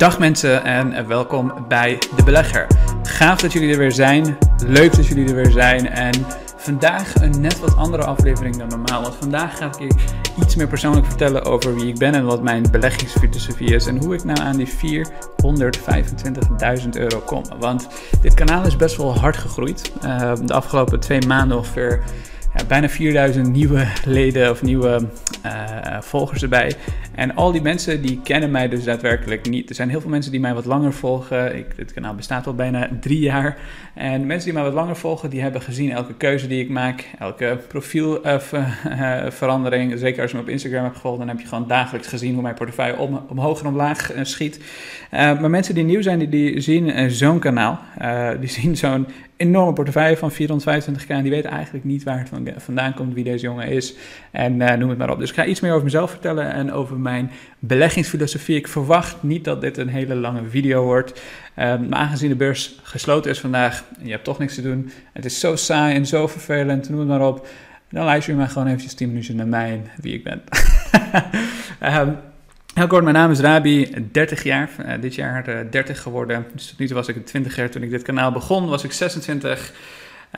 Dag mensen en welkom bij De Belegger. Gaaf dat jullie er weer zijn. Leuk dat jullie er weer zijn. En vandaag een net wat andere aflevering dan normaal. Want vandaag ga ik iets meer persoonlijk vertellen over wie ik ben en wat mijn beleggingsfilosofie is. En hoe ik nou aan die 425.000 euro kom. Want dit kanaal is best wel hard gegroeid. Uh, de afgelopen twee maanden ongeveer bijna 4000 nieuwe leden of nieuwe uh, volgers erbij. En al die mensen die kennen mij dus daadwerkelijk niet. Er zijn heel veel mensen die mij wat langer volgen. Ik, het kanaal bestaat al bijna drie jaar. En mensen die mij wat langer volgen, die hebben gezien elke keuze die ik maak, elke profielverandering. Zeker als je me op Instagram hebt gevolgd, dan heb je gewoon dagelijks gezien hoe mijn portefeuille om, omhoog en omlaag schiet. maar mensen die nieuw zijn, die, die zien zo'n kanaal. die zien zo'n enorme portefeuille van 425k. En die weten eigenlijk niet waar het vandaan komt, wie deze jongen is. En uh, noem het maar op. Dus ik ga iets meer over mezelf vertellen en over mijn beleggingsfilosofie. Ik verwacht niet dat dit een hele lange video wordt. Um, maar aangezien de beurs gesloten is vandaag en je hebt toch niks te doen. Het is zo saai en zo vervelend, noem het maar op. Dan luister je maar gewoon eventjes 10 minuten naar mij en wie ik ben. um, Heel kort, mijn naam is Rabi, 30 jaar, uh, dit jaar uh, 30 geworden. Dus tot nu toe was ik 20 jaar toen ik dit kanaal begon, was ik 26.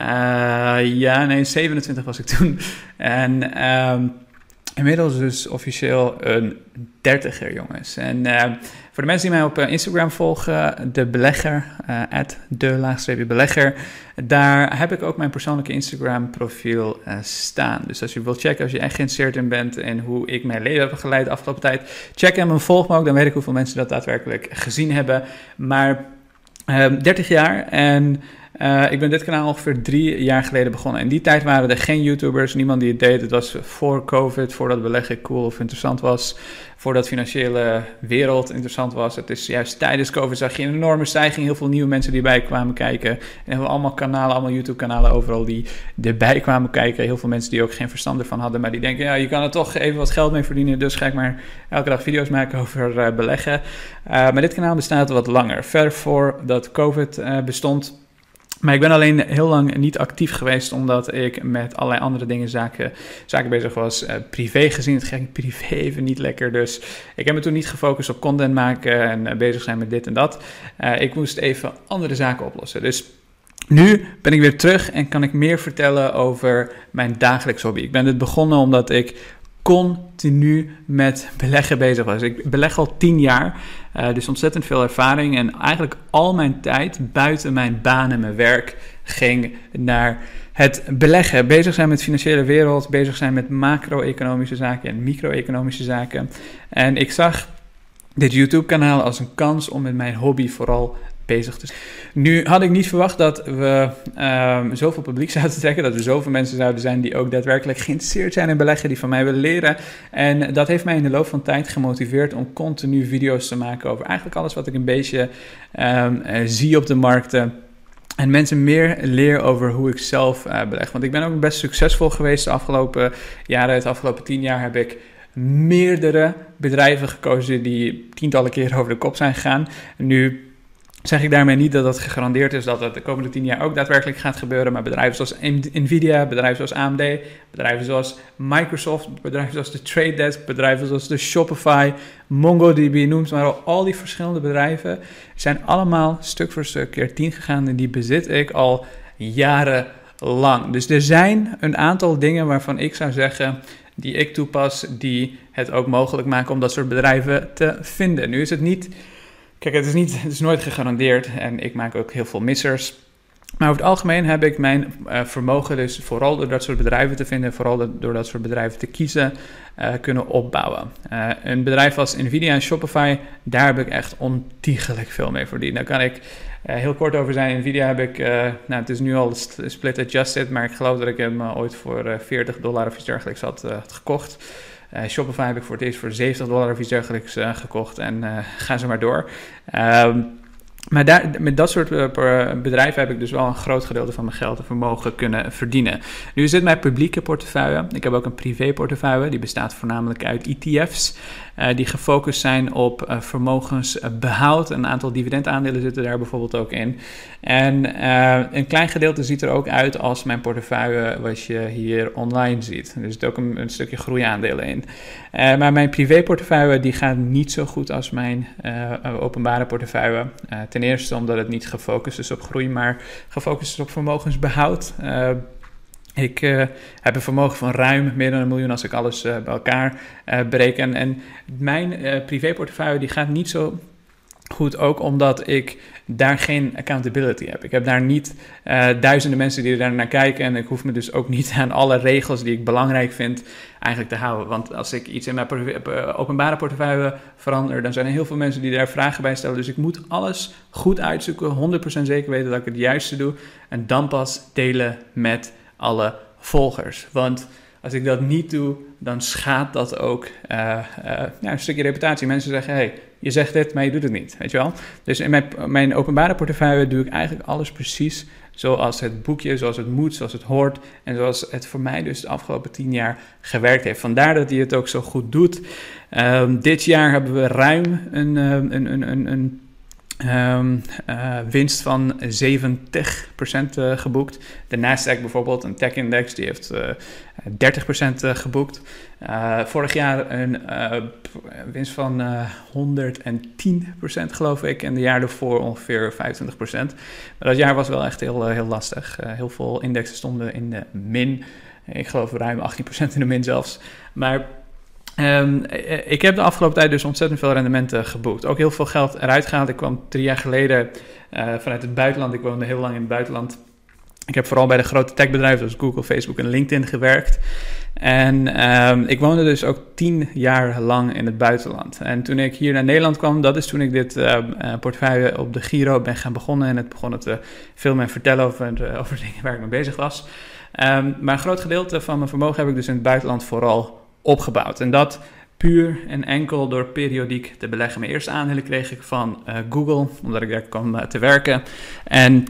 Uh, ja, nee, 27 was ik toen. En um, inmiddels dus officieel een dertiger, jongens. En uh, voor de mensen die mij op Instagram volgen, de belegger, uh, de laagstreepje belegger, daar heb ik ook mijn persoonlijke Instagram profiel staan. Dus als je wilt checken, als je echt geïnteresseerd in bent in hoe ik mijn leven heb begeleid de afgelopen tijd, check hem en volg me ook, dan weet ik hoeveel mensen dat daadwerkelijk gezien hebben. Maar 30 jaar en... Uh, ik ben dit kanaal ongeveer drie jaar geleden begonnen. In die tijd waren er geen YouTubers, niemand die het deed. Het was voor COVID, voordat beleggen cool of interessant was. Voordat financiële wereld interessant was. Het is juist tijdens COVID zag je een enorme stijging. Heel veel nieuwe mensen die erbij kwamen kijken. En we allemaal kanalen, allemaal YouTube-kanalen overal die erbij kwamen kijken. Heel veel mensen die ook geen verstand ervan hadden. Maar die denken, ja, je kan er toch even wat geld mee verdienen. Dus ga ik maar elke dag video's maken over uh, beleggen. Uh, maar dit kanaal bestaat wat langer. Ver voordat COVID bestond maar ik ben alleen heel lang niet actief geweest, omdat ik met allerlei andere dingen zaken, zaken bezig was. Uh, privé gezien, het ging privé even niet lekker. Dus ik heb me toen niet gefocust op content maken en uh, bezig zijn met dit en dat. Uh, ik moest even andere zaken oplossen. Dus nu ben ik weer terug en kan ik meer vertellen over mijn dagelijks hobby. Ik ben dit begonnen omdat ik continu met beleggen bezig was. Ik beleg al tien jaar, uh, dus ontzettend veel ervaring. En eigenlijk al mijn tijd buiten mijn baan en mijn werk ging naar het beleggen. Bezig zijn met de financiële wereld, bezig zijn met macro-economische zaken en micro-economische zaken. En ik zag dit YouTube-kanaal als een kans om met mijn hobby vooral bezig zijn. Nu had ik niet verwacht dat we um, zoveel publiek zouden trekken, dat er zoveel mensen zouden zijn die ook daadwerkelijk geïnteresseerd zijn in beleggen, die van mij willen leren. En dat heeft mij in de loop van tijd gemotiveerd om continu video's te maken over eigenlijk alles wat ik een beetje um, uh, zie op de markten. En mensen meer leer over hoe ik zelf uh, beleg. Want ik ben ook best succesvol geweest de afgelopen jaren. Het afgelopen tien jaar heb ik meerdere bedrijven gekozen die tientallen keren over de kop zijn gegaan. Nu zeg ik daarmee niet dat het gegarandeerd is dat het de komende tien jaar ook daadwerkelijk gaat gebeuren. Maar bedrijven zoals Nvidia, bedrijven zoals AMD, bedrijven zoals Microsoft, bedrijven zoals de Trade Desk, bedrijven zoals de Shopify, MongoDB, noemt maar al. Al die verschillende bedrijven zijn allemaal stuk voor stuk keer tien gegaan en die bezit ik al jarenlang. Dus er zijn een aantal dingen waarvan ik zou zeggen die ik toepas, die het ook mogelijk maken om dat soort bedrijven te vinden. Nu is het niet Kijk, het is, niet, het is nooit gegarandeerd en ik maak ook heel veel missers. Maar over het algemeen heb ik mijn uh, vermogen dus vooral door dat soort bedrijven te vinden, vooral door dat soort bedrijven te kiezen, uh, kunnen opbouwen. Uh, een bedrijf als Nvidia en Shopify, daar heb ik echt ontiegelijk veel mee verdiend. Daar kan ik heel kort over zijn. Nvidia heb ik, nou het is nu al split adjusted, maar ik geloof dat ik hem ooit voor 40 dollar of iets dergelijks had, had gekocht. Uh, Shopify heb ik voor het eerst voor 70 dollar of iets dergelijks uh, gekocht en uh, ga ze maar door. Um, maar daar, met dat soort eh, bedrijven heb ik dus wel een groot gedeelte van mijn geld en vermogen kunnen verdienen. Nu is dit mijn publieke portefeuille. Ik heb ook een privé portefeuille. Die bestaat voornamelijk uit ETF's. Uh, die gefocust zijn op uh, vermogensbehoud. Een aantal dividendaandelen zitten daar bijvoorbeeld ook in. En een klein gedeelte ziet er ook uit als mijn portefeuille, wat je hier online ziet. Er zit ook een, een stukje groeiaandelen in. maar mijn privéportefeuille die gaat niet zo goed als mijn openbare portefeuille. Ten eerste omdat het niet gefocust is op groei, maar gefocust is op vermogensbehoud. Ik uh, heb een vermogen van ruim meer dan een miljoen als ik alles uh, bij elkaar uh, bereken. En mijn privéportefeuille die gaat niet zo goed, ook omdat ik daar geen accountability heb. Ik heb daar niet duizenden mensen die er naar kijken en ik hoef me dus ook niet aan alle regels die ik belangrijk vind eigenlijk te houden. Want als ik iets in mijn openbare portefeuille verander, dan zijn er heel veel mensen die daar vragen bij stellen. Dus ik moet alles goed uitzoeken, 100% zeker weten dat ik het juiste doe en dan pas delen met alle volgers. Want als ik dat niet doe, dan schaadt dat ook ja, een stukje reputatie. Mensen zeggen, hey, je zegt dit, maar je doet het niet, weet je wel? Dus in mijn, mijn openbare portefeuille doe ik eigenlijk alles precies zoals het boekje, zoals het moet, zoals het hoort en zoals het voor mij dus de afgelopen tien jaar gewerkt heeft. Vandaar dat hij het ook zo goed doet. Um, dit jaar hebben we ruim een, een, een, een, een Um, uh, winst van 70% uh, geboekt. De Nasdaq bijvoorbeeld, een tech-index, die heeft uh, 30% geboekt. Uh, vorig jaar een uh, winst van 110% geloof ik. En de jaar daarvoor ongeveer 25%. Maar dat jaar was wel echt heel, heel lastig. heel veel indexen stonden in de min. Ik geloof ruim 18% in de min zelfs. Maar Um, ik heb de afgelopen tijd dus ontzettend veel rendementen geboekt. Ook heel veel geld eruit gehaald. Ik kwam drie jaar geleden vanuit het buitenland. Ik woonde heel lang in het buitenland. Ik heb vooral bij de grote techbedrijven zoals Google, Facebook en LinkedIn gewerkt. En um, ik woonde dus ook tien jaar lang in het buitenland. En toen ik hier naar Nederland kwam, dat is toen ik dit uh, portefeuille op de Giro ben gaan begonnen. En het begon te filmen en vertellen over, uh, over dingen waar ik mee bezig was. Um, maar een groot gedeelte van mijn vermogen heb ik dus in het buitenland vooral opgebouwd. En dat puur en enkel door periodiek te beleggen. Mijn eerste aandelen kreeg ik van Google, omdat ik daar kwam te werken. En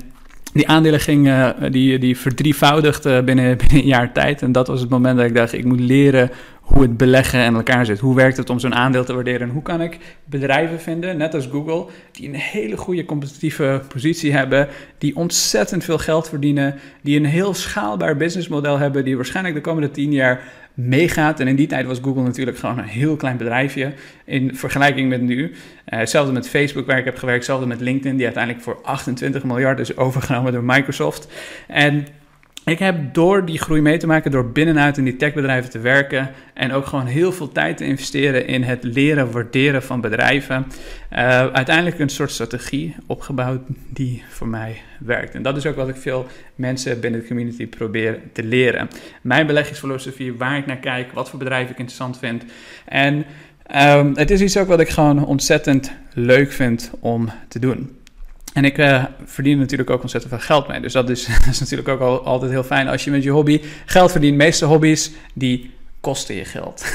die aandelen gingen, uh, die, die verdrievoudigd binnen, binnen een jaar tijd. En dat was het moment dat ik dacht, ik moet leren hoe het beleggen in elkaar zit. Hoe werkt het om zo'n aandeel te waarderen? En hoe kan ik bedrijven vinden, net als Google, die een hele goede competitieve positie hebben, die ontzettend veel geld verdienen, die een heel schaalbaar businessmodel hebben, die waarschijnlijk de komende tien jaar meegaat. En in die tijd was Google natuurlijk gewoon een heel klein bedrijfje in vergelijking met nu. Uh, hetzelfde met Facebook waar ik heb gewerkt, hetzelfde met LinkedIn, die uiteindelijk voor 28 miljard is overgenomen door Microsoft. En ik heb door die groei mee te maken, door binnenuit in die techbedrijven te werken en ook gewoon heel veel tijd te investeren in het leren waarderen van bedrijven, uh, uiteindelijk een soort strategie opgebouwd die voor mij werkt. En dat is ook wat ik veel mensen binnen de community probeer te leren. Mijn beleggingsfilosofie, waar ik naar kijk, wat voor bedrijven ik interessant vind. En um, het is iets ook wat ik gewoon ontzettend leuk vind om te doen. En ik uh, verdien natuurlijk ook ontzettend veel geld mee. Dus dat is, is natuurlijk ook al, altijd heel fijn als je met je hobby geld verdient. De meeste hobby's die kosten je geld.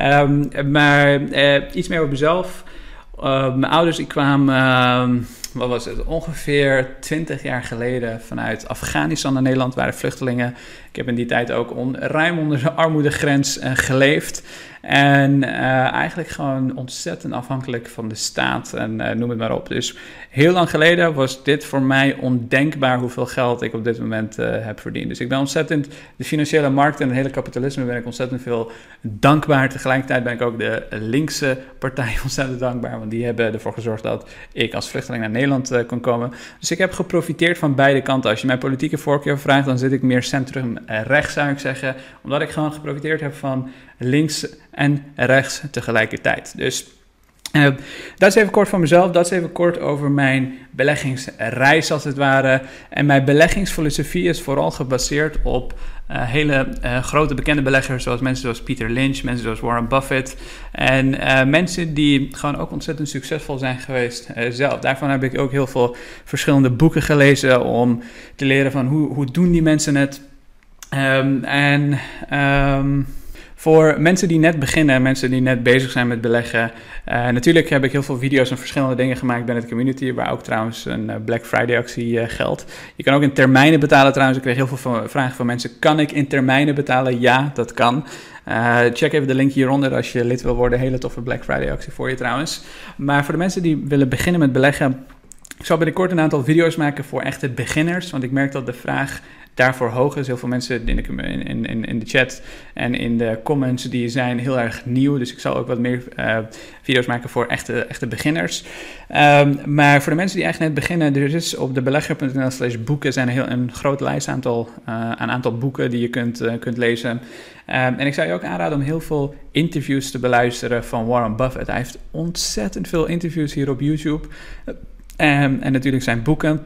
um, maar uh, iets meer op mezelf. Uh, mijn ouders die kwamen, ehm, wat was het, ongeveer 20 jaar geleden vanuit Afghanistan naar Nederland, waren vluchtelingen. Ik heb in die tijd ook on, ruim onder de armoedegrens geleefd. En uh, eigenlijk gewoon ontzettend afhankelijk van de staat en uh, noem het maar op. Dus heel lang geleden was dit voor mij ondenkbaar hoeveel geld ik op dit moment heb verdiend. Dus ik ben ontzettend, de financiële markt en het hele kapitalisme ben ik ontzettend veel dankbaar. Tegelijkertijd ben ik ook de linkse partij ontzettend dankbaar, want die hebben ervoor gezorgd dat ik als vluchteling naar Nederland kon komen. Dus ik heb geprofiteerd van beide kanten. Als je mijn politieke voorkeur vraagt, dan zit ik meer centrum rechts zou ik zeggen, omdat ik gewoon geprofiteerd heb van links en rechts tegelijkertijd. Dus uh, dat is even kort van mezelf. Dat is even kort over mijn beleggingsreis, als het ware. En mijn beleggingsfilosofie is vooral gebaseerd op uh, hele grote bekende beleggers, zoals mensen zoals Peter Lynch, mensen zoals Warren Buffett. En mensen die gewoon ook ontzettend succesvol zijn geweest zelf. Daarvan heb ik ook heel veel verschillende boeken gelezen om te leren van hoe, hoe doen die mensen het. Um, en. Um, Voor mensen die net beginnen, mensen die net bezig zijn met beleggen. Uh, natuurlijk heb ik heel veel video's en verschillende dingen gemaakt binnen de community, waar ook trouwens een uh, Black Friday actie uh, geldt. Je kan ook in termijnen betalen trouwens. Ik kreeg heel veel vragen van mensen. Kan ik in termijnen betalen? Ja, dat kan. check even de link hieronder als je lid wil worden. Hele toffe Black Friday actie voor je trouwens. Maar voor de mensen die willen beginnen met beleggen. Ik zal binnenkort een aantal video's maken voor echte beginners. Want ik merk dat de vraag daarvoor hoog is. Heel veel mensen in de, in, in, in de chat en in de comments die zijn heel erg nieuw. Dus ik zal ook wat meer uh, video's maken voor echte, echte beginners. Um, maar voor de mensen die echt net beginnen, er is op de belegger.nl slash boeken zijn heel, een groot lijst aantal, uh, een aantal boeken die je kunt, uh, kunt lezen. Um, en ik zou je ook aanraden om heel veel interviews te beluisteren van Warren Buffett. Hij heeft ontzettend veel interviews hier op YouTube. Um, en natuurlijk zijn boeken.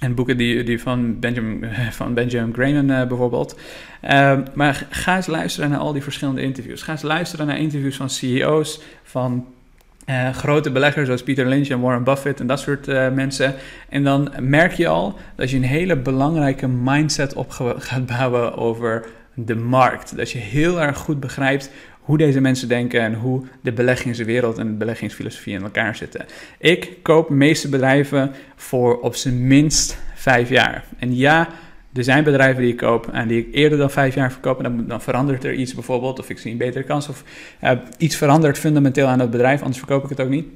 En boeken die, die van, Benjamin, van Benjamin Graham uh, bijvoorbeeld. Uh, maar ga eens luisteren naar al die verschillende interviews. Ga eens luisteren naar interviews van CEO's, van uh, grote beleggers zoals Peter Lynch en Warren Buffett en dat soort uh, mensen. En dan merk je al dat je een hele belangrijke mindset op gaat bouwen over de markt. Dat je heel erg goed begrijpt hoe deze mensen denken en hoe de beleggingswereld en de beleggingsfilosofie in elkaar zitten. Ik koop meeste bedrijven voor op zijn minst vijf jaar. En ja, er zijn bedrijven die ik koop en die ik eerder dan vijf jaar verkoop. En dan, dan verandert er iets bijvoorbeeld, of ik zie een betere kans, of uh, iets verandert fundamenteel aan dat bedrijf, anders verkoop ik het ook niet.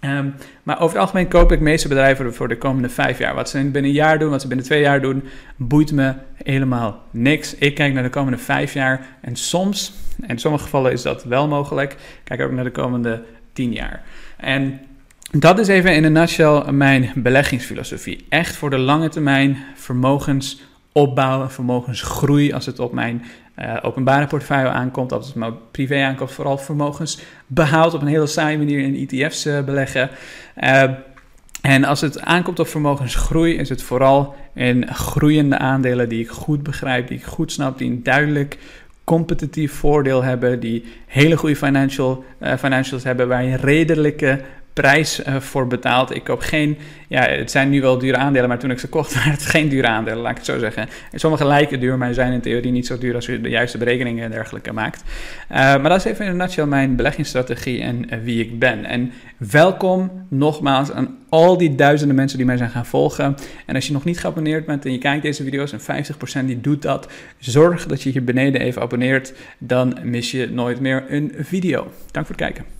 Um, maar over het algemeen koop ik meeste bedrijven voor de komende vijf jaar. Wat ze binnen een jaar doen, wat ze binnen twee jaar doen, boeit me helemaal niks. Ik kijk naar de komende vijf jaar en soms, in sommige gevallen is dat wel mogelijk, kijk ook naar de komende tien jaar. En dat is even in een nutshell mijn beleggingsfilosofie. Echt voor de lange termijn vermogens opbouwen, vermogensgroei als het op mijn uh, openbare portefeuille aankomt, als het mijn privé aankomt, vooral vermogens behaalt op een hele saaie manier in ETF's uh, beleggen. Uh, en als het aankomt op vermogensgroei, is het vooral in groeiende aandelen die ik goed begrijp, die ik goed snap, die een duidelijk competitief voordeel hebben, die hele goede financial, financials hebben, waar je redelijke prijs uh, voor betaald. Ik koop geen, ja, het zijn nu wel dure aandelen, maar toen ik ze kocht waren het geen dure aandelen, laat ik het zo zeggen. sommige lijken duur, maar zijn in theorie niet zo duur als je de juiste berekeningen en dergelijke maakt. Uh, maar dat is even in een nutshell mijn beleggingsstrategie en uh, wie ik ben. En welkom nogmaals aan al die duizenden mensen die mij zijn gaan volgen. En als je nog niet geabonneerd bent en je kijkt deze video's en 50% die doet dat, zorg dat je hier beneden even abonneert. Dan mis je nooit meer een video. Dank voor het kijken.